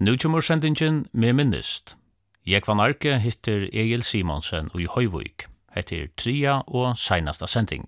Nu kommer sendingen med minnest. Jeg van Arke hittir Egil Simonsen og i Høyvøyk. Hette er tria og seinasta sending.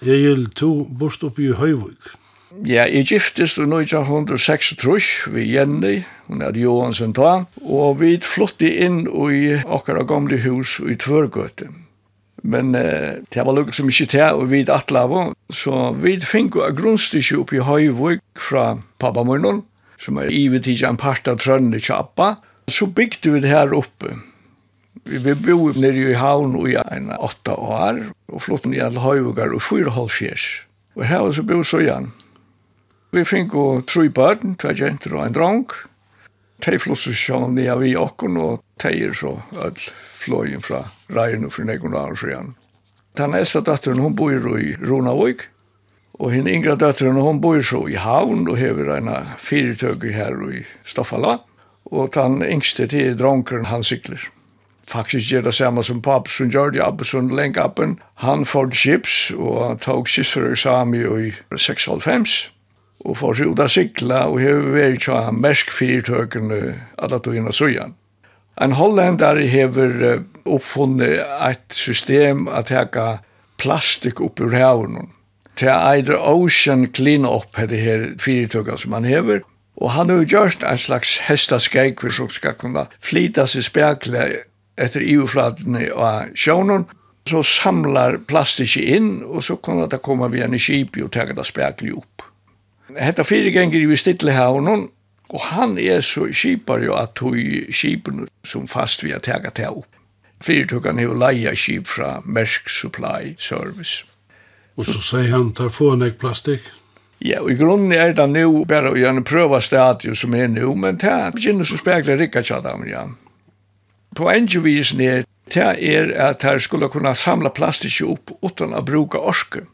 Egil, to bort oppe i Høyvøk. Ja, jeg giftist i 1936 vi Jenny, hun er Johansen ta, og vi flytti inn i okkara gamle hus i Tvørgøte. Men eh, det var lukket som ikke til, og vi atla av, så vi finko av grunnstykke oppe i Høyvøk fra pappa Mørnål, som er ivet i en part av Trønne Kjappa, så bygde vi det her oppe. Vi bor nere i havn i en åtta år, og flott nere i høyvugar og fyra halv fjers. Og her var så bor igjen. Vi fikk jo tre barn, tve jenter og en drang. De flott så sjån nere vi okken, og de er så ødel fløyen fra reien og fra nekken så igjen. Den æsta datteren, hun bor i Ronavøk, og henne yngre datteren, hun bor så i havn, og hever en fyrirtøk her i Stoffala, og den yngste til drangeren han sykler faktisk gjør det samme som pappa som gjør det, Abbe som lenge appen. Han får chips, og han tok chips for i 96, og får seg ut av sikla, og hever vært ikke han mersk fyrtøkene alle togene søyan. En hollender hever oppfunnet et system at häka plastik opp ur haven. Det är Eider Ocean Clean-up är det här fyrtögan som han hever. Og han har gjort en slags hestaskeik, för som skal kunne flyta sig spekla etter iuflatene av sjånen, så samlar plastikki inn, og så kan det komme via en kjip og ta det spekli opp. Hetta fire ganger i Stillehavnen, og han er så kjipar jo at tog kipen som fast vi har taget det opp. Fyrtugan jo leia kjip fra Mersk Supply Service. Og så sier han, tar få en plastik? Ja, og i grunnen er det nu bare å gjøre en prøvastadion som er nu, men det begynner så spekler rikka tjadam, ja poengevisen er, det er at her skulle kunne samla plastikk opp utan å bruka orske.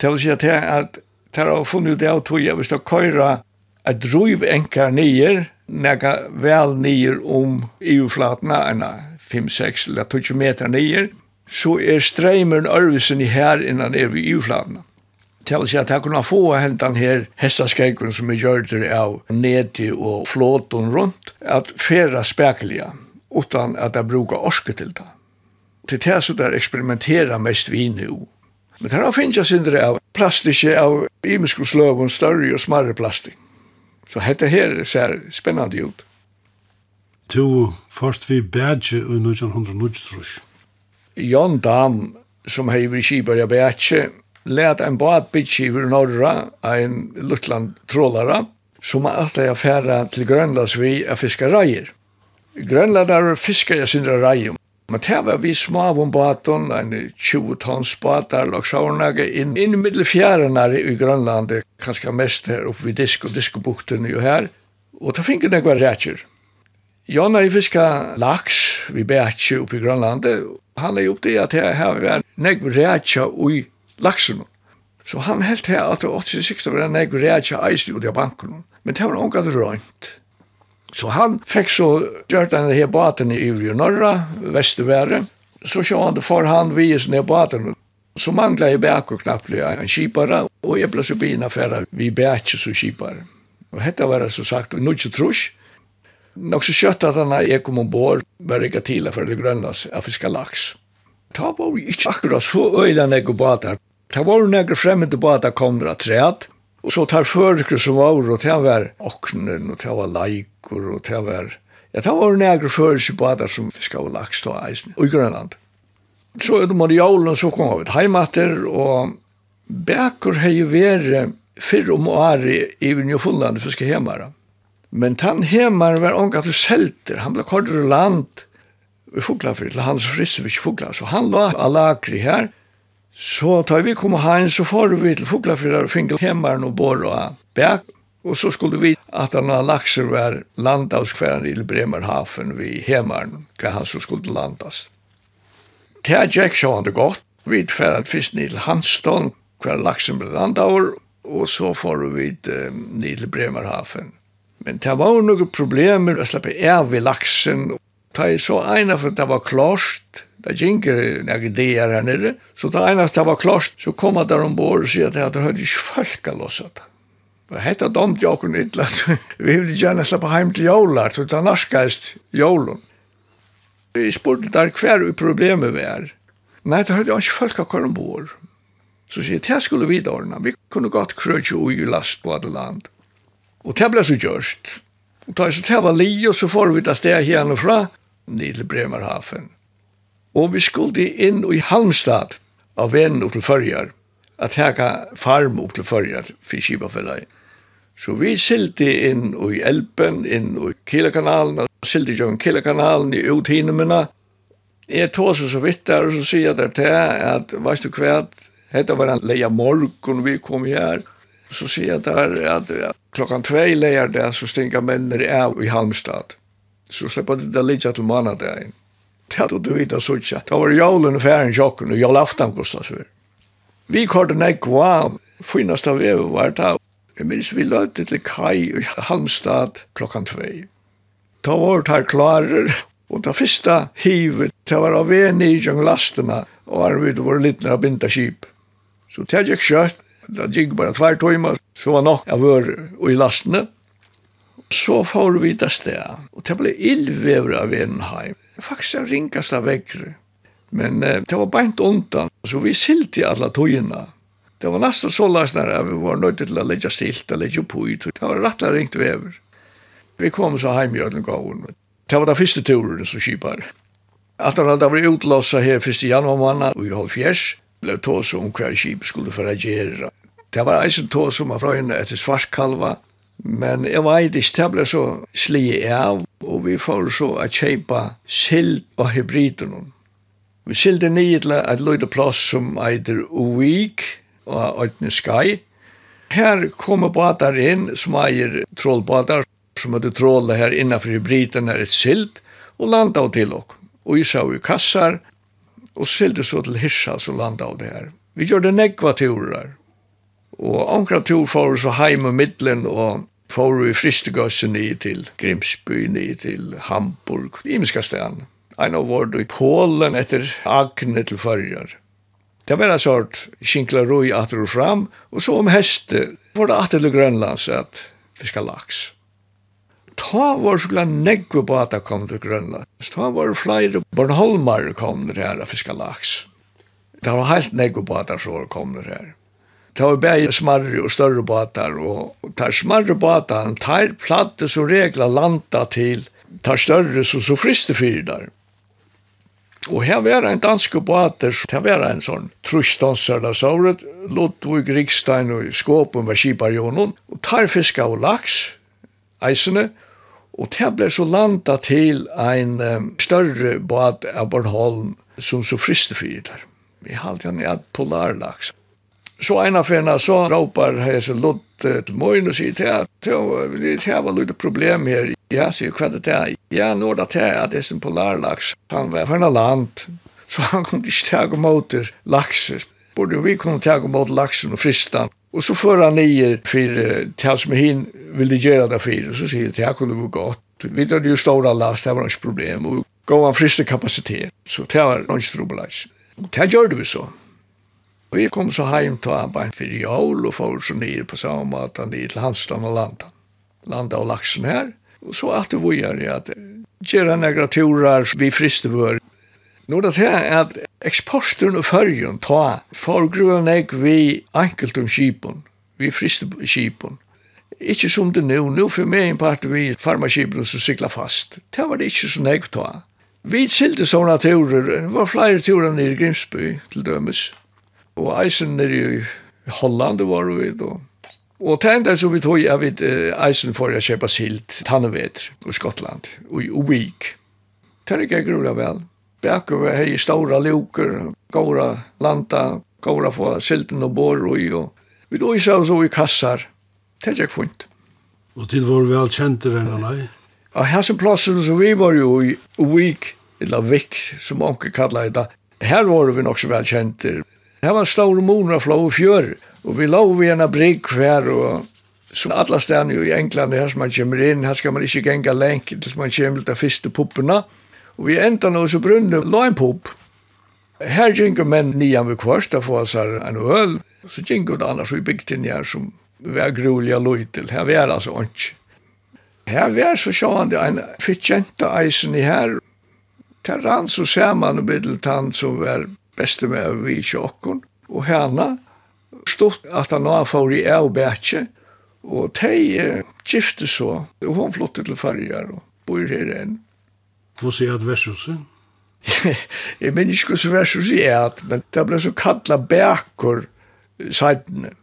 Det vil si at her at her har funnet det av tog, hvis det køyra et driv enkar nyer, nega vel nyer om EU-flatene, enn 5-6 eller 20 meter nyer, så er streimeren ørvisen i her innan er vi EU-flatene Det vil si at jeg kunne få hentan her hestaskeikken som er det av nedi og flåten rundt, at færa spekeliga utan at jeg bruker orske til det. Til det så der eksperimenterer mest vi nu. Men her finnes jeg sindre av plastiske av imenskusløven, større og smarre plastik. Så dette her ser spennende ut. To først vi bædje i 1993. Jan Dam, som hei vi kibar jeg bædje, let en bad bitskiver norra, en luttland trålare, som alltid er færa til Grønlands vi er fiskareier. Grønlandar fiskar jeg sindra reium. Men det var vi smavom baton, en 20 tons batar, og saunage inn, inn i middelfjærenare i Grønland, kanskje mest her oppe vid disk og diskobukten jo her, og ta finner nekva rætjer. Jan i fiska laks, vi bætje oppe i Grønland, han er opp det at her har vi nekva rætja ui laksen. Så han helt her at det 86 var nekva rætja eisli ut i banken, men det var ongat røynt. Så han fikk så gjort denne her baten i Ivri Norra, Vestervære. Så sjå han det for han vies ned baten. Så mangla jeg bæk og knapplig en kipare, og jeg ble så bina færa vi bæk så kipare. Og hetta var det så sagt, og ikke trus. Nok så kjøtt at han er kom ombord, var ikke til for det grønlas, av fiskar laks. Ta var vi ikke akkurat så øyla nek og batar. Ta var nek fremmede batar kom der træt, Og så tar førker som var, og det var åknen, og det var leikur, og det var... Ja, det var nægre førker på som fiskar og laks til eisen, og i Grønland. Så er det marialen, så kom vi heimater, og Bekur hei veri fyrr om åri i Vinjofullande fiske hemmara. Men tann hemmar var ongat og selter, han ble kordur land, vi fugla fyrir hans frisse vi ikke fugla, så han la alakri her, Så tar vi kom heim, så får vi til Fuglafjörðar og finkel hemmaren og bor og bæk. Og så skulle vi at han har lakser var landavskværen i Bremerhaven vi hemmaren, hva han så skulle landas. Tja Jack så han det godt. Vi færer først ned til Hanston, hver laksen ble landavur, og så får vi ned til Bremerhaven. Men det var noen problemer, å slippe av i laksen. Ta så ena for det var klarst, Det ginker några dagar her nere. Så det ena det var klart så kom jeg der ombord och säger att det hade ikke folk å låse det. Det hette domt jag kunde inte. Vi ville gjerne släppa hjem til jævlar, så det norskast jolen. Vi spurte der hver vi problemet vi er. Nei, det hade ikke folk å komme ombord. Så sier jeg, det skulle vi da ordne. Vi kunne gått krøtje och ju last på det land. Og det ble så görst. Och tar så det var li og så får vi ta steg igen och fra. Nidl Bremerhaven. Og vi skulle inn i Halmstad av venn opp til førjar, at her kan farm opp til førjar for Kibafellet. Så vi silti inn i Elben, inn i Kilekanalen, silti jo i Kielakanalen i Utinemina. Jeg tog så så vidt der og så sier jeg der til at, veist du hva, hette var en leia morgon vi kom her, så sier jeg der at, at klokkan tvei leia det, så stinga menner av i Halmstad. Så slipper det der litt til mannadagen. Det hadde du vidt av suttja. Det var jævlen og færen sjokken, og jævla aftan Gustavsfjør. Vi korte nek var, finnast av vi var det. Jeg minns vi løtte til Kai i Halmstad klokkan tvei. Da var det her klarer, og det fyrsta hivet, det var av en i jung lastena, og vi var litt nær binda kip. Så det gikk kjøtt, det gikk bare tvær tøyma, så var nok av vår i lastene. Så får vi det sted, og det ble illvever av en heim faktisk av ringasta vekkere. Men eh, det var beint undan, så vi silti alla tøyina. Det var nesten så lasnar at vi var nøyde til å legge stilt, å legge på ut. Det var rett og ringt vever. Vi kom så heim i Ødlengavn. Det var den første turen som kipar. At han hadde vært utlåsa her 1. januar manna og i halv fjers, ble tås om hver kip skulle for agera. Det var eisen tås om afrøyne etter svartkalva, men jeg var eidis, det ble så sli av, og vi får så å kjeipa sild og hybriden. Vi silde nye til et løyde plass som eitir Uik og Øytne Skai. Her kommer badar inn som eier trollbadar som hadde trålet her innanfor hybriden er et sild og landa av til ok. Og isa i kassar og silde så til Hirsa som landa av det her. Vi gjør det nekva turer. Og ankra tur for så heim og middelen og får vi fristegøsse nye til Grimsby, nye til Hamburg, i imiska stedan. Ein av vård i Polen etter Agne til Førjar. Det var en sort kinkla roi atter og fram, og så om heste var det atter til Grønlands at fiska laks. Ta var så glad negve på at det kom til Grønland. Ta var flere Bornholmar kom til her at fiska laks. Det var helt negve på at det så kom til her. Det var bare smarre og større båtar, og tar smarre båtar, tar platte som regla landa til, tar større som så friste fyrer Og her var en dansk båter, her var en sånn trusdonser eller såret, Lodvig Rikstein og Skåpen var kiparjonen, og tar fiska og laks, eisene, og det ble så landa til en um, større båt av Bornholm som så friste fyrer. Vi halte han i at polarlaks. Så en av färna så råper jeg så Lott til morgen og sier til att det var litt problem her. Ja, sier hva det er. Ja, nå er det til at det er som polarlaks. Han var från land. Så han kunne ikke ta og måte lakser. Både vi kunne ta og måte laksen og fristan. Og så för han nye for til som hin ville gjøre det for. Og Så sier jeg det här kunde vara gott. Vi hade jo stora last, det var ikke problem. Och gav han fristekapacitet. Så det var inget trubbelage. Det gjorde vi så. Og jeg kom så heim til arbeid for jól og får så nere på samme måte nere til Hansland og landa. Landa og laksen her. Og så at det var jeg at gjerne negra turer vi fristevør. Nå det her at eksporten og fyrjun ta forgrunn jeg vi enkelt om kipen, vi fristekipen. Ikke som det nå, nå for meg en part vi farmakipen som sikla fast. Det var det ikke som jeg ta. Vi silte sånne turer, det var flere turer nere i Grimsby til dømes og eisen nere i Holland var vi då. Og tæn der så vi tog jeg vet eisen for å kjøpe silt, tannevet i Skottland, og i Uik. Tæn ikke jeg vel. Bekker vi hei ståra luker, gåra landa, gåra få silten og bor og i, og vi tog isa så i kassar. Tæn ikke funnet. Og tid var vi alt enn, nei? Ja, her som plassen som vi var jo i Uvik, eller Vik, som onke kallar det, her var vi nok så vel kjenter, Det var stor mor av flå og fjør, og vi lå vi en brygg hver, og så alla stedene jo i England, her som man kommer inn, her skal man ikke genga lenk til man kommer til de første puppene, og vi enda nå så brunner lå en pupp. Her gjenker menn nian ved kvart, da får seg en øl, så gjenker det annars i bygden her som vi er grulig og løy til, her var altså ånds. Her var så sjående en fitkjente eisen i her, Terran så ser man og biddelt han som var beste med vi tjokken, og henne stod at han var for i Eubætje, og de eh, gifte så, og hun flyttet til farger og bor her enn. Hva sier at versuset? jeg minns ikke hva versuset er at, men det ble så kallet bækker sidene.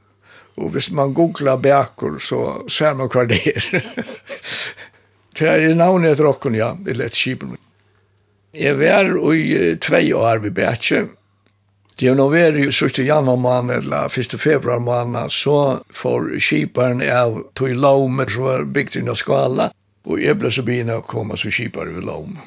Og hvis man googler bækker, så ser man hva det er. det er navnet etter åkken, ja, det er lett kjipen. Jeg var i tvei år ved bætje, Det er nå vær i 1. januar måned, eller 1. februar måned, så får kiparen av tog laume, som var bygd inn av skala, og jeg ble så begynne å komme som kipare ved laume.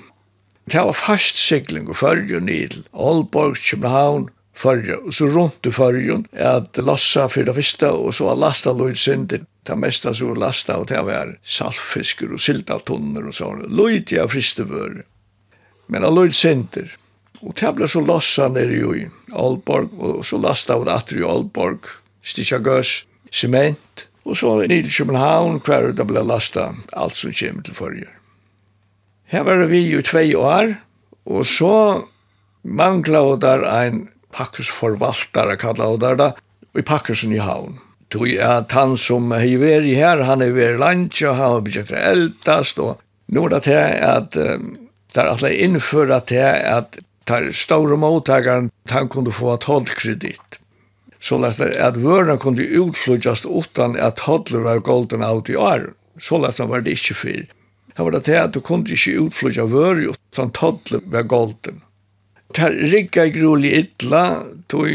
Det var fast segling og fyrje ned, Aalborg, København, fyrje, og så rundt i fyrjen, at lassa det første, og så var lasta løyd synder, det mesta så lasta, og det var salfisker og siltaltunner og sånn, løyd jeg fristevør, men løyd synder, Og det ble så lossa nere jo i Aalborg, og så lasta hun atter i Aalborg, stikja gøs, sement, og så nere i København, hver det ble lasta alt som kommer til forrige. Her var vi i tvei år, og så mangla vi der ein pakkusforvaltare, kalla vi der da, i pakkusen i havn. Tog at han som hei veri her, han hei veri landtja, han har begynt eldast, og nå er det til at um, der alle innføra til at tar stora mottagaren han kunde få ett kredit. Så läste att vörna kunde utflyttas utan att hållet var golden out i år. Så läste var det inte fyr. Det var det att du kunde inte utflytta vörna utan hållet var golden. Det rikka i grulig ytla, tog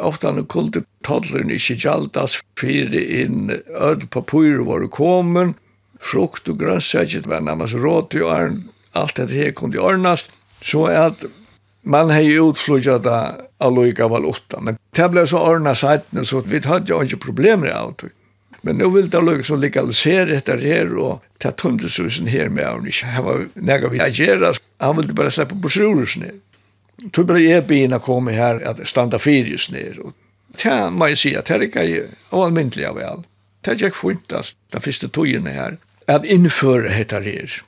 ofta nu kunde toddlern ikke gjaldas fyrir inn öll papur var komin, frukt og grønnsækjet var nærmast råd til åren, alt dette her kunne ordnast, så at Man har ju utfluggat alloika valuta, men det blev så ordna sajten så vi hade ju ikke problem i allt. Men nu vill det alloika så legalisere detta här och ta tundesusen här med och inte ha nega vi agera, Han ville bara släppa på sjurus ner. Tog bara jag bina komme här att standa fyrius ner. Och det må jag säga, det är ju av väl. Det är ju skjuntast, det första tojerna här. at innføre heter her.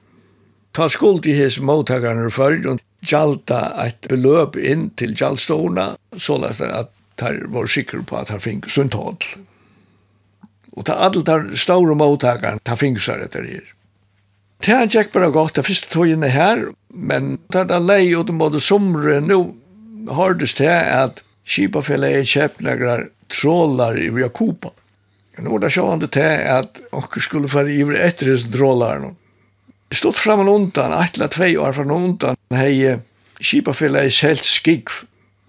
Ta skuld i hos mottagarna før, og gjalda eit beløp inn til gjaldstående, så lest at her var sikker på at han fink sunt håll. Og ta alle der store mottakeren, ta fikk seg etter her. Det er ikke bare godt, det første togene her, men det er lei og det måtte somre, nå har det sted at Kipafellet er kjøpt noen trålar i Jakoba. Nå er det sjående til at dere skulle få i etter disse trålarene stod fram og undan, atla tvei år fram og undan, hei Kipafella i selt skigg.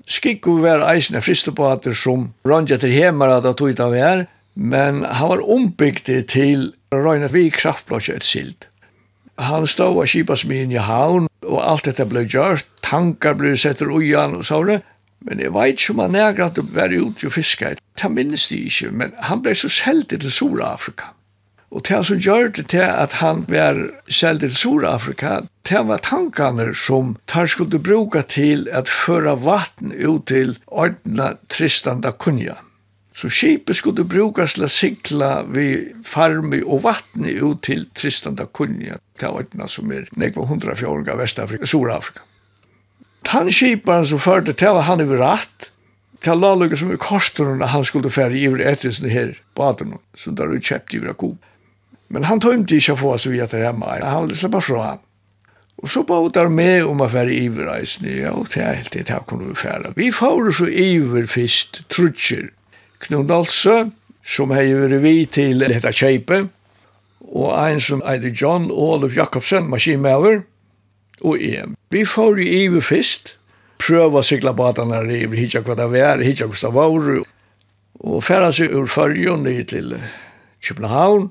Skigg og var eisne fristebater som røndja til hemmar at tog av her, men han var ombygd til røyna vi kraftblokja et sild. Han stod av Kipasmien i havn, og alt dette ble gjort, tankar ble setter ujan og sånne, men jeg veit om han er at det var ute og fiska, det minnes de ikke, men han ble så seldig til Sur-Afrika. Og det som gjør det til at han var selv til Sur-Afrika, det var tankene som tar skulle bruka til at føre vatten ut til ordna Tristan da Kunja. Så skipet skulle brukas til å sikla ved farmi og vatten ut til Tristan da Kunja, til ordna som er nekva hundra fjorga Vestafrika, Sur-Afrika. Tan skiparen som førte til var han i ratt, til lalugga som i korstonen han skulle fære i etter sånne her etter som der etter etter etter etter Men han tømte ikke å få oss via til hjemme. Han ville släppa fram. Og så bare der med om att i iverreisen. Ja, og det er helt det här kunne vi fære. Vi får så iver først, trutsjer. Knund alltså, som har vært vi til dette tjejpe. og en som er John Olof Jakobsen, maskinmøver, og en. Vi får i iver först. Pröva cykla badarna iver, hitja hva det är, hitja hva det var. og färra seg ur färgen till Köpenhamn.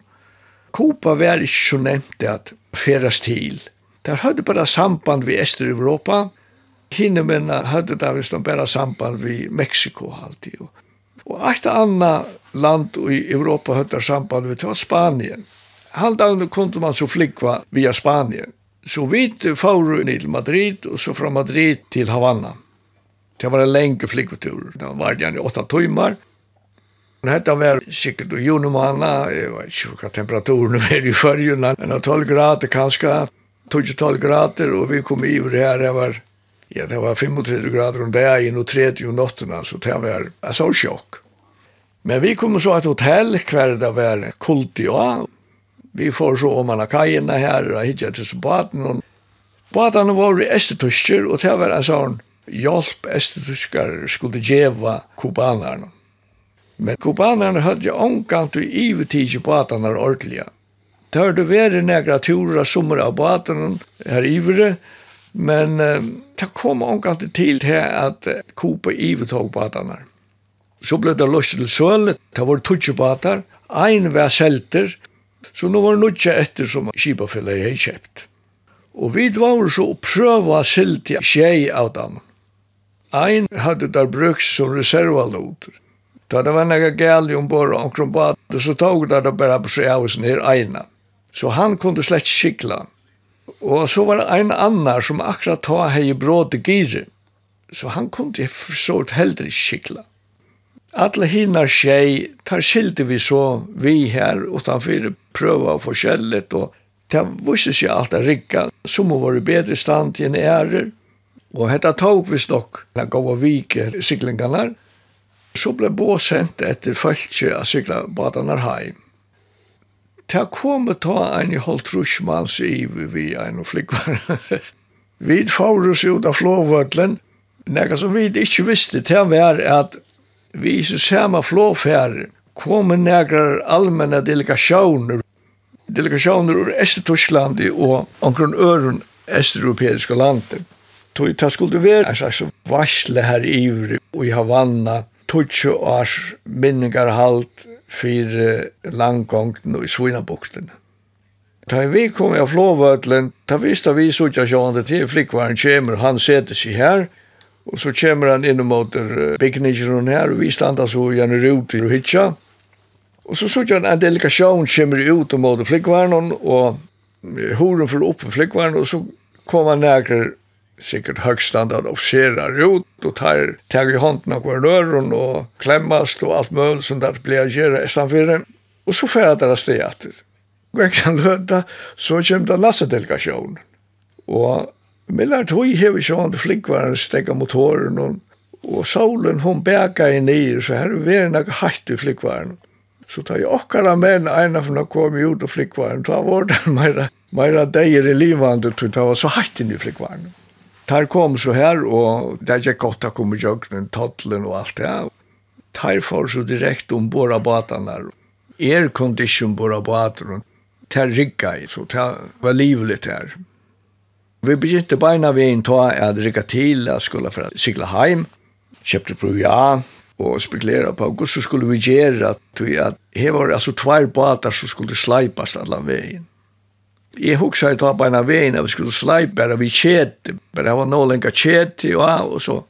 Kopa var ikke så nevnt at feras til. Der hadde bare samband vi Ester-Europa. Kinemennene hadde der visst bare samband vi Meksiko alltid. Og et annet land i Europa hadde samband vi til Spanien. Halvdagen kunde man så flikva via Spanien. Så vi får til Madrid og så fra Madrid til Havanna. Det var en lenge flikvetur. Det var gjerne åtta timmar. Men här var sikkert och juni månad, jag vet inte hva temperaturen var i fyrjuna, men 12 grader kanske, 12 grader och vi kom i det här, det var, ja, det var 35 grader om dagen og 30 om natten, så det var en sånn chock. Men vi kom så et hotell hver det var kult i år. Vi får så om alla kajerna här och hitta till baden, Och båten var i estetusker, och det var en sånn hjelp estetusker skulle geva kubanerne. Men kubanerne hade ju omgang til ivetid på att ordentlige. Det har det varit några turer sommer av båten her ivere, men eh, det kom omkant till till att Kuba ivetog båtarna. Så ble det løst til søl, det var tutsi båtar, en var selter, så nu var det nutja efter som Kibafella hade kjøpt. Og vi var så å prøve å i tjei av dem. Ein hadde der brukt som reservaloter. Da det var några gäll ombord och omkring på så tog det det bara på sig av oss ner ena. Så han kunde slett skikla. Och så var det en annan som akkurat ta hej bråd i gire. Så han kunde så heldre skikla. Alla hinnar tjej tar skilte vi så vi här utanfor pröva och få og och det visste sig alt att rikka. Som må være bättre stand i en ärer. Och detta tog vi stock. gå gav vike siglingarna. Så ble Bå sendt etter følge av sykla badanar heim. Ta kom ta en i holdt rushmans i vi en og flikvar. vi får oss ut av flåvøtlen, nega som vi ikke visste til var at vi i samme flåfær kom negra allmenna delegasjoner, delegasjoner ur Estetosklandi og omkring øren Estereuropeiske landet. Tog ta skulle være en slags varsle her ivri og i Havanna, tutsju års minningar halt fyrir langgongten og i Svinabuksten. Ta vi kom av flåvøtlen, ta visst vi sutja sjående til flikkvaren kjemer, han setter seg her, og så kjemer han inn mot uh, bygningen her, og vi standa så gjerne rute og hitja, og så sutja han en delikasjon kjemer ut mot flikkvaren, og horen for opp for flikkvaren, og så kom han nærkere sikkert högstandard officerar ut och tar tag i handen av rören och klämmast och allt möjligt som det blir att göra i Och så får jag det deras teater. Och jag kan löta så kommer det lassedelegation. Och mellan tog har vi sånt flickvaren stäcka motoren och, och solen hon bäkar i i så här är vi en hatt i flickvaren. Så tar jag åkara män ena från att komma ut och flickvaren. Ta det mera, mera dejer i livande. Det var så hatt in i flickvaren. Tar kom så här och där jag godt å komme jag den toddlen och allt det. Ja. Tar for så direkt om båda båtarna. Air condition båda båtarna. Tar rigga i så tar var livligt her. Vi begynte beina vi inn ta at rigga til, at skulle for att cykla heim, Köpte proviant och spekulera på hvordan så skulle vi gjøre att vi att her var alltså tvær båtar som skulle slipas alla veien. Jeg hugsa i tar på en av veien at vi skulle sleipa her, vi kjete, bare det var noe lenger kjete, ja, og så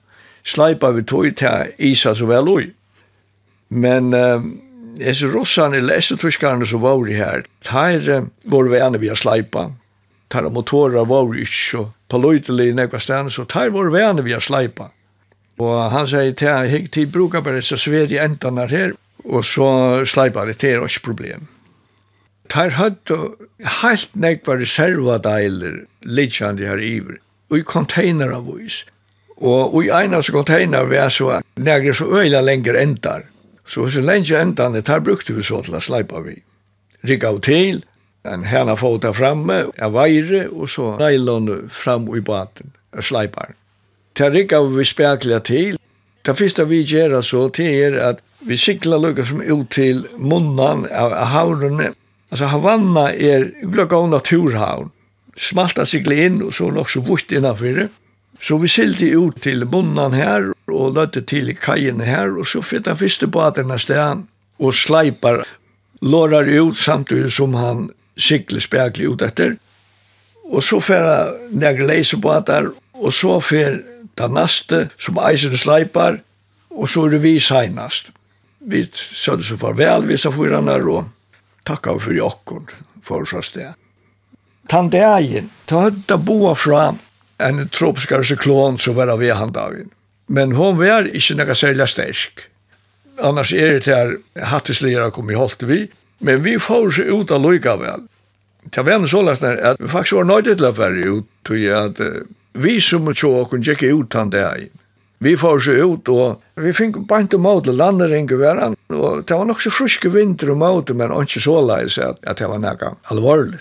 sleipa vi tog til isa så vel ui. Men uh, disse russene, eller disse tyskerne som var her, her uh, var vi ene vi har sleipa, her motorer var ikke så påløytelig i nekva stedet, så her var vi ene vi har sleipa. Og han sier til, jeg bruker bare så sver i endene her, og så sleipa det, det er ikke problem tar høtt og heilt nekva reservadeiler lidsjande her iver, og i container av vis. Og i einas container vi er så negre så øyla lenger endar. Så hos endan det tar brukte vi så til a sleipa vi. Rikka av til, en hana fota framme, av veire, og så nylon fram i baten, a sleipar. Tar rikka vi spekla til, Ta fyrsta vi gjerra så, til er at vi sikla lukka som ut til munnan av havnene, Alltså Havanna är av naturhavn. Smalta sig inn in och så nog så vutt innanför det. Så vi silte ut till bonnan här och lötte till kajen här och så fick den första båten sted och sleipar lårar ut samtidigt som han sikler speglig ut efter. Og så fer leise bader og så fer ta naste som eisen sleipar, og så er det vi seinast. Vi sødde så farvel, vi sa fyrarna, og takka for jokken for så sted. Tan dagen, ta høtta boa fra en tropiskare cyklon som var av han dagen. Men hon var ikke nekka særlig stersk. Annars er det her hattesligere kom i holdt vi, men vi får seg ut av loika vel. Det var så lest at vi faktisk var nøyde til å være ut, tog jeg at vi som tjå okkur gikk ut han dagen. Vi får så ut og vi fick bant om landet landering veran och det var nok så friska vinter och mot men ikke så läs at, att det var nära alvorlig.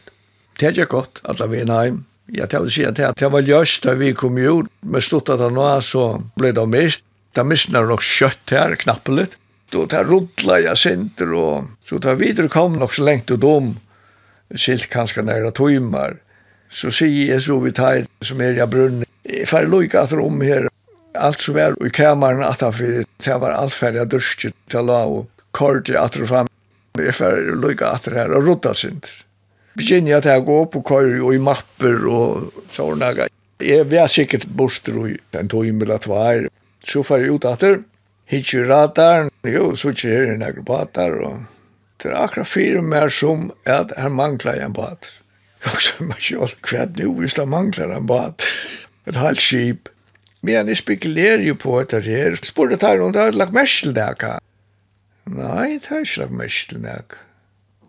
Det er ikke godt at vi hem. Jag vil si att det var just da vi kom ju med at det nå så ble det mest. Det nok kjøtt her, här litt. Då tar rundla jag sinter och så tar vidare kom nog så lengt och dom silt kanske nära timmar. Så säger jag så vi tar som är jag brunn. Jag får lojka att om här Alt som var i kameran at han fyrir, det var alt ferdig av dørskjøtt til å la og kort i atter og fram. Jeg fyrir lukka at det her og rutta sind. Begynner jeg til å gå opp og køyre og i mapper og sånne. Jeg var sikkert borster og en tøym eller tvær. Så ferdig ut atter, hittir radaren, jo, så ikke her i nekker patar og det er akkurat fire mer som at her mangla jeg en bat. Jeg sa meg selv, hva er det nå hvis det mangler en bat? Et halvt skip. Men jeg spekulerer jo på etter her. Spør det her om det har lagt mest til deg. Nei, det har ikke lagt mest til deg.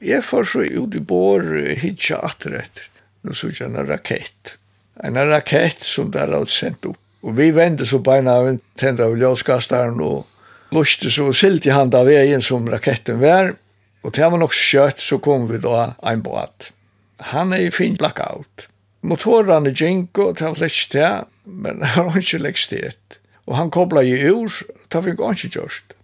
Jeg får så ut i bor hitja atterett. Nå så ikke en rakett. En rakett som der har sendt opp. Og vi vende så beina av en tendra av ljøskastaren og luste så silt i hand av veien som raketten var. Og til han var nok skjøtt så kom vi da en båt. Han er i fin blackout motoren gikk, Jinko, det var litt sted, men det var ikke litt sted. Og han koblet i ur, det var ikke gjort.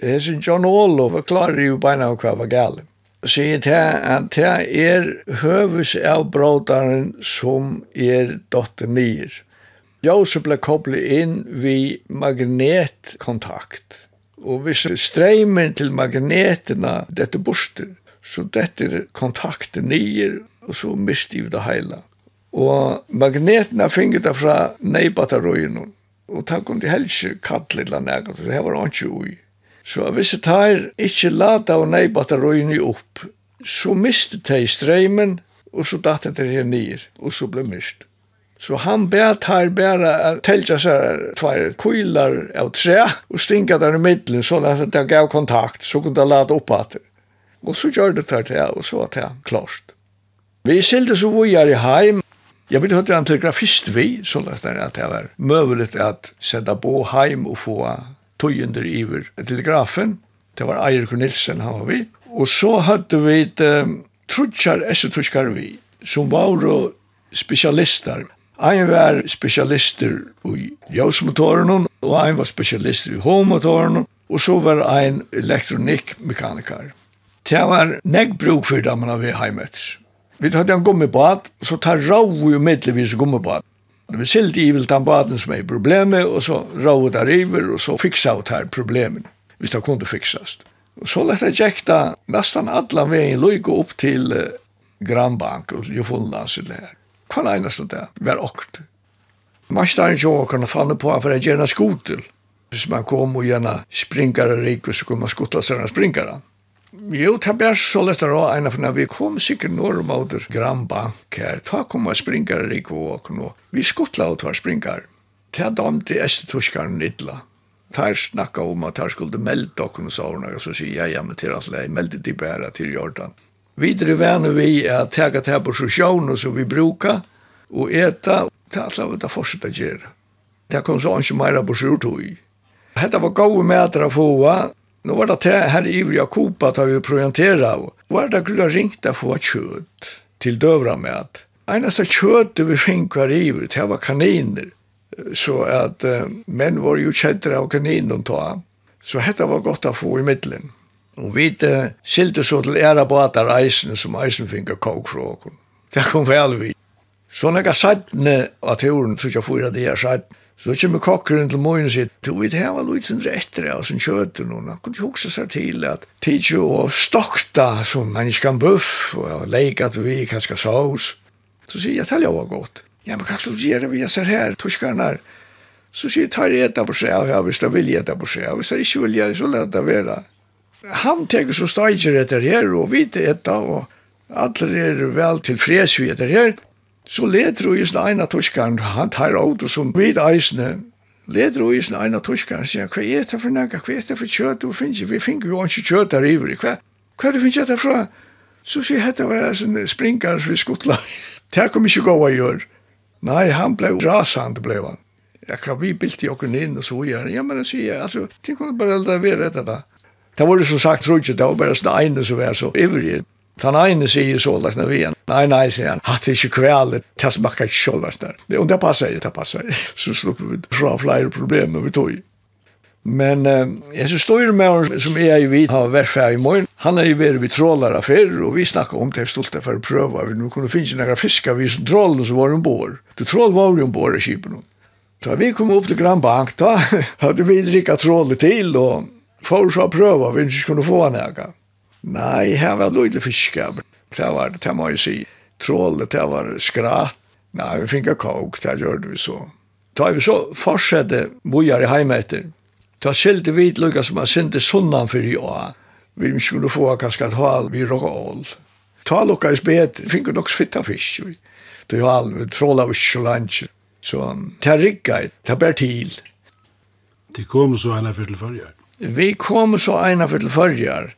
Det er John Olof, og klarer jo beina av hva var gale. Sier det at det er høves av brådaren som er dotter nyer. Josef ble koblet inn ved magnetkontakt. Og hvis streimen til magnetene, dette borster, så dette er kontakten nyer, og så mister vi det hele. Og magneten har finget det fra neibatarøyen, og takk om de helst ikke eller nægge, for det var ikke ui. Så hvis det her ikke lada av neibatarøyen opp, så mistet det i streimen, og så datt det her nir, og så ble mist. Så han bet her bare at telja seg tvær kuilar av tre, og stinga der i middelen, sånn at det gav kontakt, så kunne det lade opp at det. Og så gjør det til det, og så var det klart. Vi sildes og vujar i heim, Jag vill höra en telegrafist vi så at att det var møvelig at sätta bo heim og få tøyender iver telegrafen. Det var Eirik Nilsen han var vi. Og så hadde vi et um, trutschar esetuskar vi som var spesialister. Ein var spesialister i ljøsmotoren, og ein var spesialister i homotoren, og så var ein elektronikkmekaniker. Det var neggbruk for det man har ved heimet. Vi hadde en gummibad, så tar rau jo middelvis gummibad. Vi silt i vil ta baden som er problemet, og så rau der iver, og så fiksa ut her problemet, hvis det kunne fiksast. Så lett jeg tjekta nesten alle veien løyga opp til uh, Granbank og Jofunlands i det her. Hva er eneste det? Man okt. Mastaren jo kan fanne på for jeg gjerne skotel. Hvis man kom og gjerne springare rik, så kunne man skotla seg springare. Jo, ta bär så lästar jag en av når vi kom sikkert når om åter grannbank her. Ta kom och springar i kvåk nå. Vi skottla åt var springar. Ta dem til Estetorskaren Nidla. Tar snakka om at her skulle melde och hon sa og så sier jeg ja men till att lägga melda till bära till Jordan. Videre vänner vi att täga till på sosjonen som vi brukar och äta. Ta alla vad det fortsätter göra. Det kom så ikke mera på sjurtog. Hetta var gode mæter å få, Nu var det här i Jakoba att vi projentera, av. Var det grunda ringt å för kött till dövra med att Einasta kjøtt vi fikk var ivet, det var kaniner. Så at uh, menn var jo kjenter av kaninen ta. Så dette var godt å få i middelen. Og vi uh, silte så til æra på at eisen som eisen fikk av kåkfråken. Det kom vel vi. Så når jeg sattne av turen, så jeg får det jeg satt, Så kommer kokkeren til morgen og sier, du vet her var Luitsen rettere av sin kjøter nå. Han kunne huske seg til at tidsjo å stokta som menneskan buff og leikat vi kanskje saus. Så sier jeg, det var godt. Ja, men hva skal du gjøre vi ser her, tuskarna? Så sier jeg, tar jeg etter på seg ja, hvis jeg vil etter på seg av, hvis jeg ikke vil gjøre, så lær det være. Han tenker så steiger etter her, og vi etter, og alle er vel tilfreds vi etter her. Så leder hun i sin ene tyskeren, han tar av det som vid eisene, leder hun i sin ene tyskeren, sier, hva er det for nægge, hva er det for kjøtt, du finner vi finner jo ikke kjøtt der ivrig, hva, hva er det finner det fra? Så sier hette var en springer vi skuttla. Det kom ikke gå å gjøre. Nei, han ble rasende, ble han. Jeg kan vi bilt i jo inn og så gjør. Ja, men jeg sier, altså, tenk om det bare være etter det. Det var det som sagt, tror ikke, det var bare sånn ene som var så ivrig. Han ene sier så lagt når vi igjen. Nej nei, sier han. Hatt inte kväll det smakar ikke så lagt där. Det och det passer ju det passar. Så slipper vi fra flere problem vi tog. Men eh, jeg synes står med som jeg jo vidt har vært ferdig i morgen. Han er jo vært vi trålere før, og vi snakker om det stolte for å prøve. Vi nå kunne finne noen fisker, vi som trålene som var ombord. Du trål var jo ombord i kipen. Da vi kom opp til Grand Bank, da hadde vi drikket trålet til, og for så prøve, vi ikke kunne få noe. Nei, her var lite fiskar. Det var det, det må jeg si. Trålet, det var skratt. Nei, vi finka kåk, det gjør vi så. Da vi så fortsette bojar i heimetter, da skilte vi lukka som har sinte sunnan for ja, vi skulle få kanskje et hal vi rål. Ta lukka i spet, finko nok fitta fisk. Da jo all, vi tråla vi sjolansk. Så ta rikka, ta bær til. Det kom så eina fyrir til fyrir. Vi kom så eina fyrir til fyrir.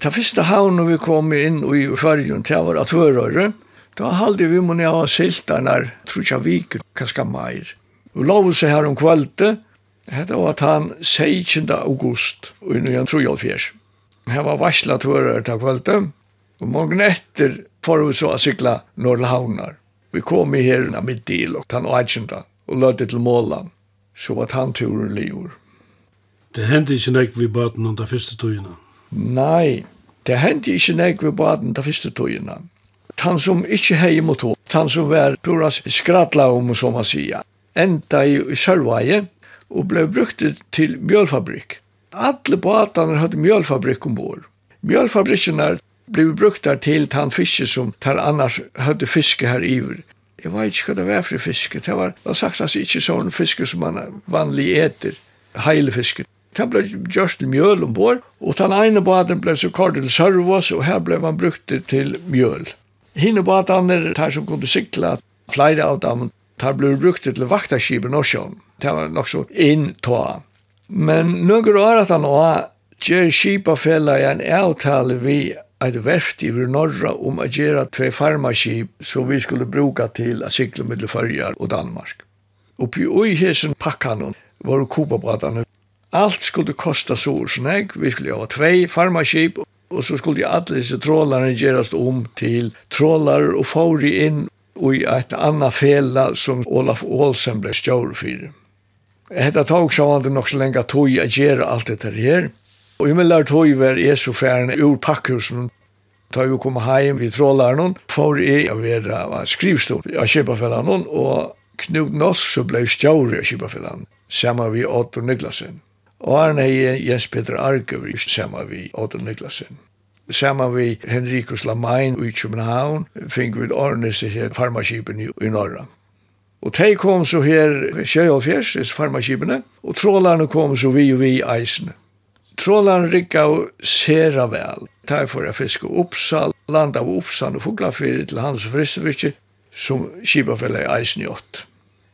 Ta fyrsta havn vi kom inn i fyrjun, det var at vörrøyre, da halde vi må ha silt der trutja viker, kanska meir. Vi lov seg her om kvalte, hette var at han 16. august, og i nøyan trojalfjers. Her var varsla tvörrøyre til kvalte, og morgen etter får vi så a sykla Norrhavnar. Vi kom i her av del, og han og agenda, og lødde til målan, så var han turen livur. Det hendte ikke nek vi baden under første tøyene. Nei, det hendte ikkje nek ved baden da fyrste togene. Tan som ikkje hei mot henne, han som var pura skratla om, som man sier, enda i sørvaje og ble brukt til mjølfabrikk. Alle badene hadde mjølfabrikk ombord. Mjølfabrikkene ble brukt til tan fiske som tar annars hadde fiske her iver. Jeg vet ikke hva det var for fiske. Det var, det var sagt at det ikke sånn fiske som man vanlig eter, heilefiske. Det ble gjørst til mjøl ombord, og den ene baden ble så kort til servos, og her ble man brukt til mjøl. Hine baden er der som kunne sykla, flere av dem, der ble brukt til vaktaskip i Norsjøen. Det var nok så inntå. Men noen år at han også gjør skipafella i en avtale vi et verft i Norra om å gjøre tve farmaskip som vi skulle bruka til å sykle mellom Førjar og Danmark. Oppi ui hesen pakkanon var kubabratane Alt skulle kosta så snägg. Vi skulle ha två farmaskip och så skulle alla dessa trålarna göras om till trålar och får in och i ett annat fälla som Olaf Olsen blev stjål för. Hetta tog så han det nog så länge tog att göra allt det här. Och i mellan tog var är så färden ur packhusen Da vi kom heim vi i for jeg å være skrivstor av Kjøpafellene, og Knut Noss så ble stjåre av Kjøpafellene, Samma vi Otto Niklasen. Og han er Jens Peter Arkevi sammen vi Odin Niklasen. Sammen vi Henrikus Lamain i København fink vi Arnes i farmaskipen i Norra. Og de kom så her 70, disse farmaskipene, og trålarne kom så vi og vi i eisene. Trålarna rikka og sera vel. De får jeg fiske Uppsal, land av Uppsal og Fuglafyrir til Hans Fristervitsi, som kipa i eisen i ått.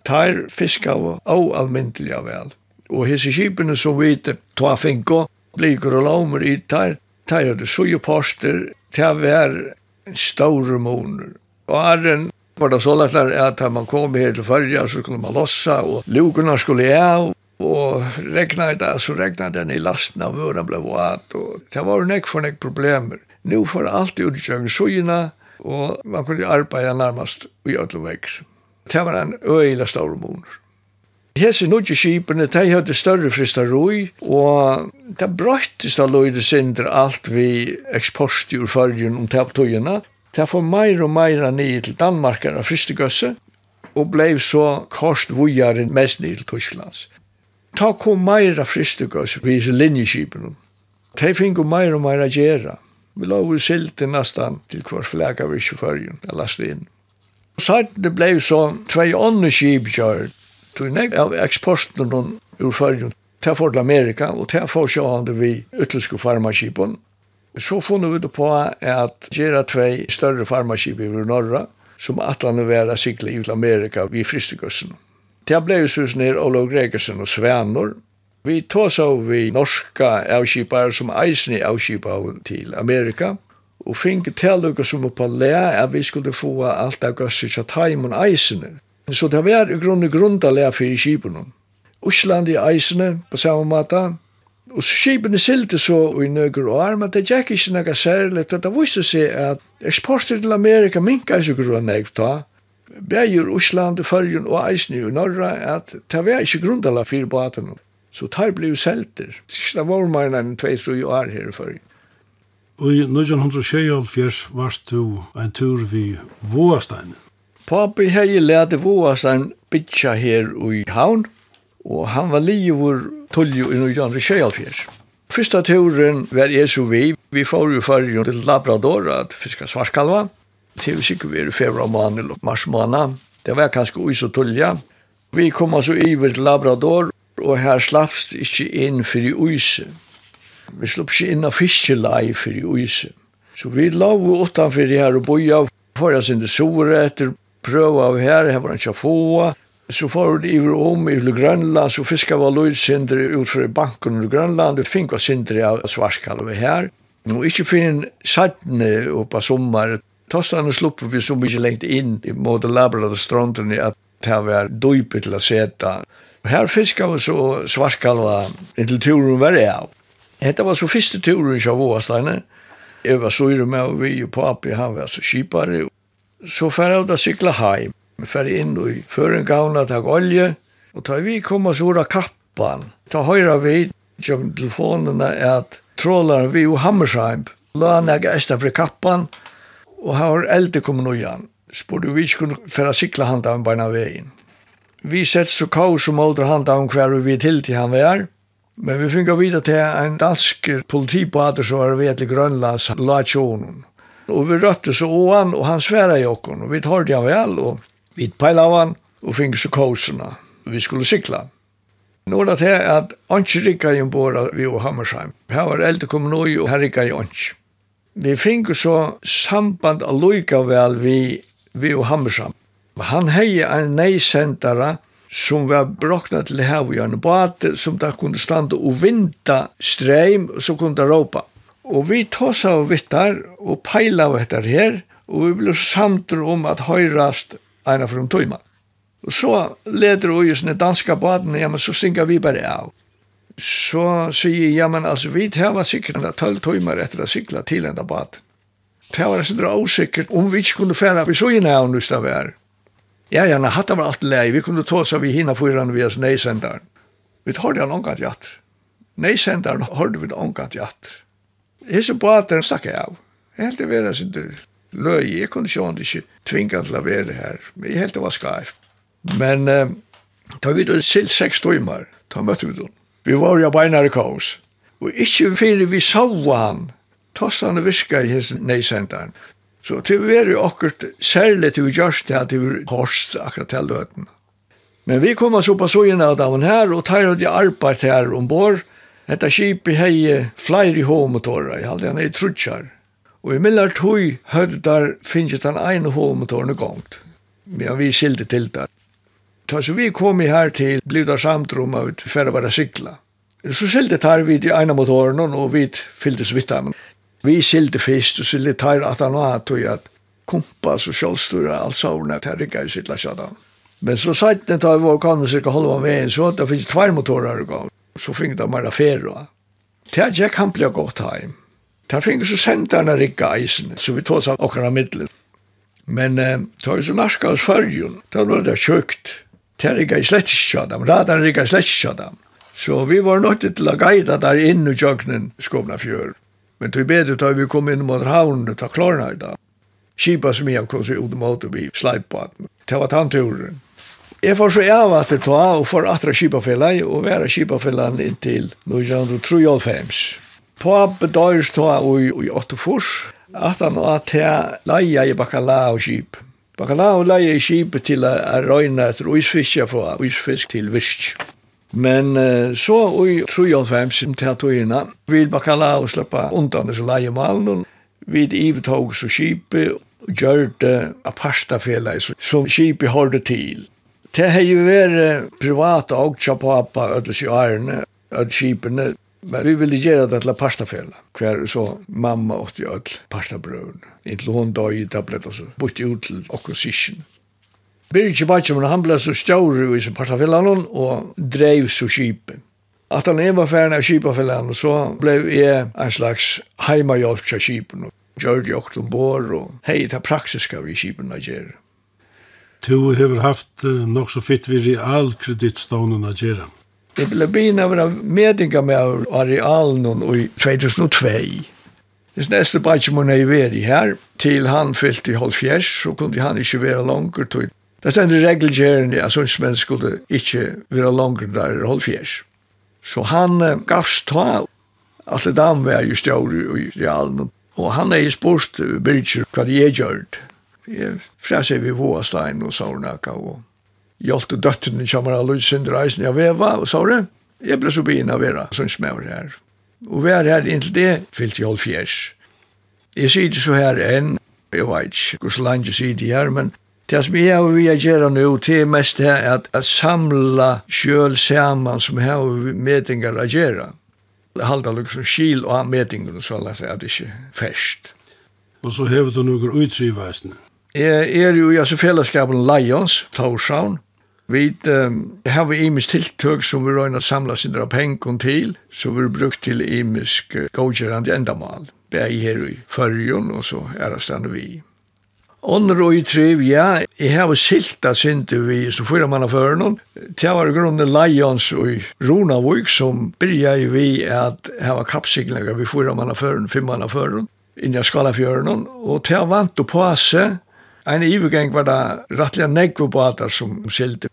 De fiska og almindeliga vel. Og hese skipene som vi ta finko, blikur og laumer i tar, tar suju poster, tar en store moner. Og arren var det så lett at man kom her til fyrja, så kunne man lossa, og lukorna skulle av, og regna det, så regna den i lasten av vøren ble vatt, og det var nek for nek problemer. Nu får alt ut i kjøngen sujina, og man kunne arbeida nærmast i ödlo vekk. Det var en øyla stor moner. Hese nudje skipene, de hadde større frista roi, og det brøttist av loide sindre alt vi eksport ur fyrjun om tøyene. Det får meir og meir nye til Danmarkar av fristegøsse, og blei så kost vujare mest nye til Tysklands. Ta kom meir av fristegøsse vi linjeskipene. De finko meir og meir a gjerra. Vi la vi silti nastan til hver flega vi ikke fyrjun, jeg lasta inn. Sætt det blei så tvei ånne skip kjørt, Tog nek av eksporten ur fyrrjun til for til Amerika og til for sjåhande vi ytterske farmaskipen. Så funnet vi det på at gjerra tvei større farmaskip i norra som atlande var sikla i Amerika vi fristegøssen. Det ble jo sus nir Olof Gregersen og Svenor. Vi tås av vi norska avskipar som eisne avskipar til Amerika og fink tellukka som på le at vi skulle få alt av gøssi tja taimon eisen Så det var i grunden for fyrir Osland i eisne på samme måte. og så skipene silte så i nøyger år, men det gikk ikke noe særlig. og det viste seg at eksporter til Amerika minket ikke grunn nek ta, bægjur Uslandi, Førjun og eisne i Norra, at det var ikke grundalega fyrir baten. Så tar blei selter. Det var mer enn 2-3 år her i Førjun. Og i 1924 varst du en tur vid Våasteinen. Papi hei lærte våasen bitcha her i havn, og han var livur tullju i 1924. Fyrsta turen var jeg så vi. Vi får jo fargen til Labrador at fiska svarskalva. Til sikkert vi er i februar måned eller mars måned. Det var kanskje ui så tullja. Vi kom altså iver til Labrador, og her slappst ikkje inn for i uise. Vi slapp ikkje inn av fiskelei for i uise. Så vi la jo utanfor her og boja, for jeg sin sore etter prøva av her, her var han ikke få. Så får det iver om i Grønland, så fiskar var løydsindere ut utfor banken i Grønland, og fink var sindere av svarskalve her. Og ikke finn sattne oppa sommar, Tostane slupper vi så mykje lengt inn i måte labrade strandene at det var døypet til å seta. Her fiskar vi så svarskalva inntil turen var det av. Hetta var så første turen i Sjavåasteine. Jeg var søyre med og vi og papi, han var så kipare. Så fer jeg da sykla heim. Vi fer inn og før en tak olje. Og da vi kom oss ura kappan. Ta høyra vi til telefonene at trålaren vi og Hammersheim. La han ega esta fri kappan og har eldre kommet noe igjen. Spurte vi ikke kunne færa sykla handa av beina veien. Vi sett så kaos og måter handa av hver vi til til han vi er. Men vi finner videre til en dansk politibater som var ved til Grønlands lagtjonen og vi røtte så åan og han sværa i okken, og vi hörde han vel, og vi pejlade han og fick så kosorna. Vi skulle sykla. Nå er det til at Anki rikka i båda vi og Hammersheim. Her var eldre kommet noe, og her rikka i Anki. Vi fink så samband av loika vel vi, vi og Hammersheim. Han hei en neisendara som var brokna til hev og gjerne bate som da kunne standa og vinda streim og så kunne der råpa. Og vi tås av vittar og peila av etter her, og vi blir samtur om at høyrast eina for tøyma. Og så leder vi i danska baden, ja, men så stinga vi bare av. Så sier jeg, ja, men altså, vi tæva sikkert enda tølv tøymar etter å sykla til enda bad. Det var sånn avsikkert om vi ikke kunne fære, vi så i nævn just av her. Ja, ja, na, hatt var alt lei, vi kunne tås av vi hina foran vi as neisendaren. Vi tar det an omgat jatt. Neisendaren har vi omgat jatt hese båten stakk av. Jeg helt det vera sin løy, jeg kunne sjående ikke tvinga til å være her, men jeg helt det var skarft. Men eh, ta vi då silt seks timmar, ta møtte vi då. Vi var jo beinare kaos, og ikkje fyrir vi sava han, tossane viska i hese neisendaren. Så til vi er jo akkurat særlig til vi gjørst det at vi hårst akkurat til løten. Men vi kom så på sågjene av damen her, og tar jo de arbeid her ombord, Detta skip hei fleiri homotorer, jeg halde han er trutjar. Og i millar tui høddar finnes han ene homotoren gongt. Men vi silde til der. Ta så vi kom her til blivda samtrum av et færre sikla. Så silde tar vi i ene motoren og vi fylltes av. Vi silde fyrst og silde tar at han var tui at kompas og kjolstura allsavna til rikka i sittla sjadan. Men så sagt det tar vi var kan cirka halva veien så det finnes tvær motorer i gang så fink de bara färra. Det gick han blev gott heim. Det fink så sentarna rikka eisen, så vi tås av okra middelen. Men eh, det var jo så narska hos fyrjun, det var det kökt. Det rikka i slettkjödam, radan rikka i slettkjödam. Så vi var nødt til å gaida der inn i jøgnen skåpna fjør. Men til bedre da vi kom inn mot havnen, og ta klarna i dag. Kipa som jeg kom seg ut mot og vi sleip på. Det var tanturen. Jeg får så av at det tar, og får atra kipafellet og være kipafellet inntil 1935. På bedøyres ta i 8 fors, at han at jeg leia i bakalau kip. Bakalau leia i kip til å røyne etter uisfiske fra uisfisk til visk. Men uh, så i 1935 til togina, vil bakalau slippe undan disse leiemalen, vid ivetog så kipet, gjør det aparta som kipet hårde til. Det har jo vært privat og och chapapa öll ærene, öll skipene. Men vi ville gjøre det til pastafälla. hver så mamma åtte jo öll pastabrøven, inntil hun då i tablet och så. Bort ut till okkosisjon. Birgit Batchman han ble så stor i sin pastafällan och drev så skipen. At han var ferdig av skipafällan så ble jeg en slags heimahjälp till skipen. det jag ombord og hei, det praksiska vi skipen att göra. Du har haft uh, nok så fitt vi vid realkreditstånden att göra. Det blev bina våra medingar med arealen i 2002. Det nästa bara må är i her. Til han fyllt i halvfjärs så kunne han inte vara langer till. Det ständer regelgärande att sådana män skulle inte vara langer der i halvfjärs. Så han uh, gavs ta att det var jo större i realen. Og han er i spurt Birgir, hva det er gjørt. Jeg fräser vi våra stein och sårnaka och døttene dötten av Kjamara Lundsynder Eisen jag veva og sa det Jeg ble så begynne av era som smäver her. Og vi er her inntil det fyllt i fjers. Jeg sier det så her enn, jeg vet ikke hvor så langt jeg sier det her, men Det som jeg og vi er gjerne nå, det er mest det at, at samla sjøl saman som jeg og medingar er gjerne. Det halda liksom skil og medingar og så at det ikke ferskt. Og så hever du noen utriveisene. Jeg er jo i altså fellesskapen Lions, Torshavn. Vi um, har vi imisk tiltøk som vi røyna samla sindra pengon til, som vi brukt til imisk uh, godgerande endamal. Det er her i fyrjon, og så er det stannet vi. Ånder og i triv, ja, jeg har silta sindi vi, så fyrir man av førnån. Det var grunnen Lions og Ronavuk som byrja i vi at hava kappsiklingar vi fyrir man av førnån, fyrir man av førnån, inni av skalafjørnån, og det vant å passe En ivergang var det rettelig nekve båtar som skilte.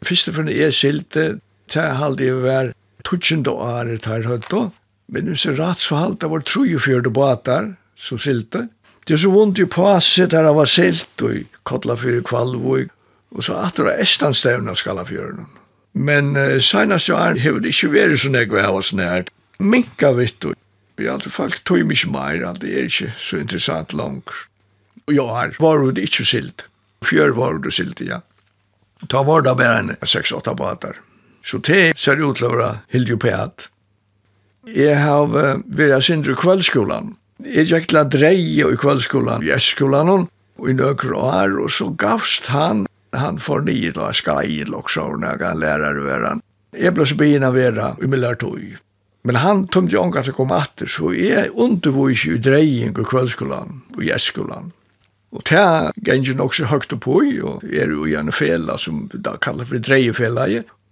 og fremst jeg skilte, det halde jeg var tutsjende året her høyto, men hvis jeg rett så halde det var tru og 34 båtar som skilte. Det er så vondt i passet der jeg var skilt, og kottla fyrir kvalvog, og så at det var estanstevna skala skallafjørene. Men uh, senast jo er det ikke vært så nekve hava snært. Minka vitt, og vi har alltid folk tog mykje meir, det er ikke så interessant langt og ja, her var det ikke silt. Fjør var det silt, ja. Ta var det bare en 6-8 bater. Så det ser ut til å være helt jo pæt. Jeg har vært sindre i kveldskolan. Jeg gikk til å dreie i kveldskolen, i S-skolen, og i nøkker år, og så gavst han, han får nye til å skail og så, når han lærer å være. Jeg ble så begynne å være i Millertøy. Men han tomte jo ångat å komme atter, så jeg undervois jo i dreying i kveldskolen, og i S-skolen. Og det ganger nok så høyt opp i, og er jo gjerne fela som da kallar for dreiefela.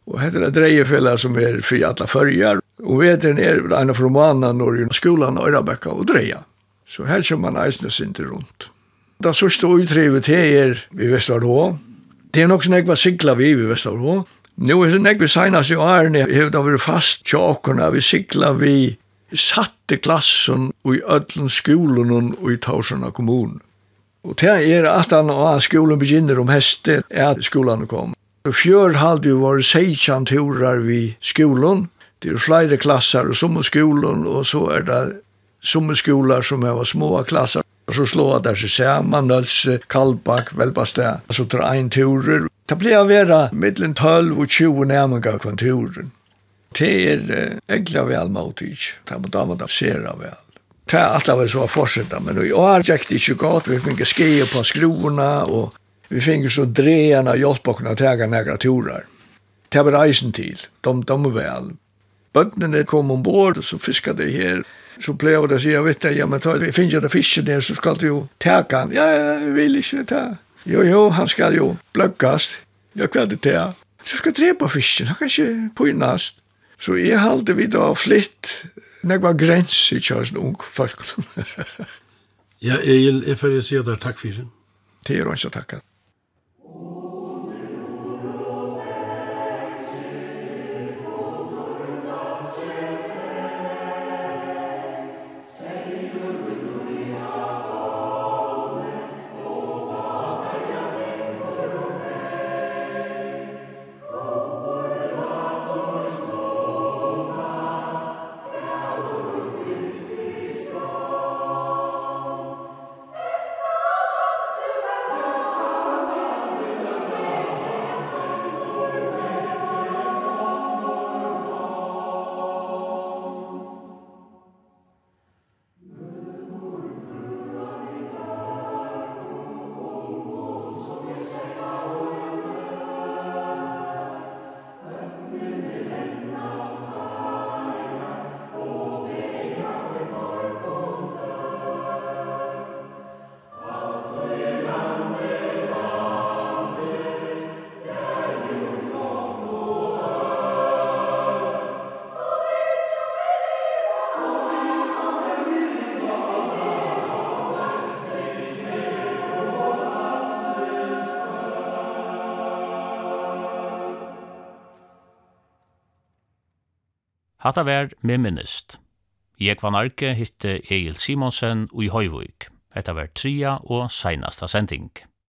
Og heter det dreiefela som er fri alla følger. Og veteren er en av romanene når skolan og Øyrabekka og dreia. Så her kommer man eisne sinter rundt. Da sørste utdrivet det er i Vestlarhå. Det er nok sånn jeg var sikla vi i Vestlarhå. Nå er sånn jeg vi seinast i årene, jeg har vært fast tjåkona, vi sikla vi satte klassen og i ødlen skolen og i Tausjana kommunen. Og det er at han og skolen begynner om hester, er at skolen kom. Og fjør hadde jo vært seitjan turer vi skolen. Det er flere klasser og sommerskolen, og så er det sommerskoler som er små klasser. Og så slår det seg sammen, Nølse, Kalbak, Velbastet, og så tar ein turer. Det blir å være mellom 12 og 20 nærmengar kvanturen. Det er egentlig vel motig. Det må da man da ser vel. Det er alt av så å men i år gikk det ikke godt, vi fikk skje på skroene, og vi fikk så dreene og hjelp oss å ta nære turer. Det var reisen til, de, de var vel. Bøndene kom ombord, og så fisket de her, så ble de å si, jeg vet det, ja, men ta, vi finner det fisken der, så skal du jo ta han. Ja, jeg vil ikke ta. Jo, jo, han skal jo bløkkast. Ja, hva er det til? Du skal drepa fisken, han kan ikke pynast. Så jeg halte vi da flytt nekva grens i kjøres ung folk. ja, Egil, jeg får si at det er takk for det. Det er også takk. Hatta vær med minnist. Jeg var narke hitte Egil Simonsen og i Høyvøyk. Hetta vær tria og seinasta sending.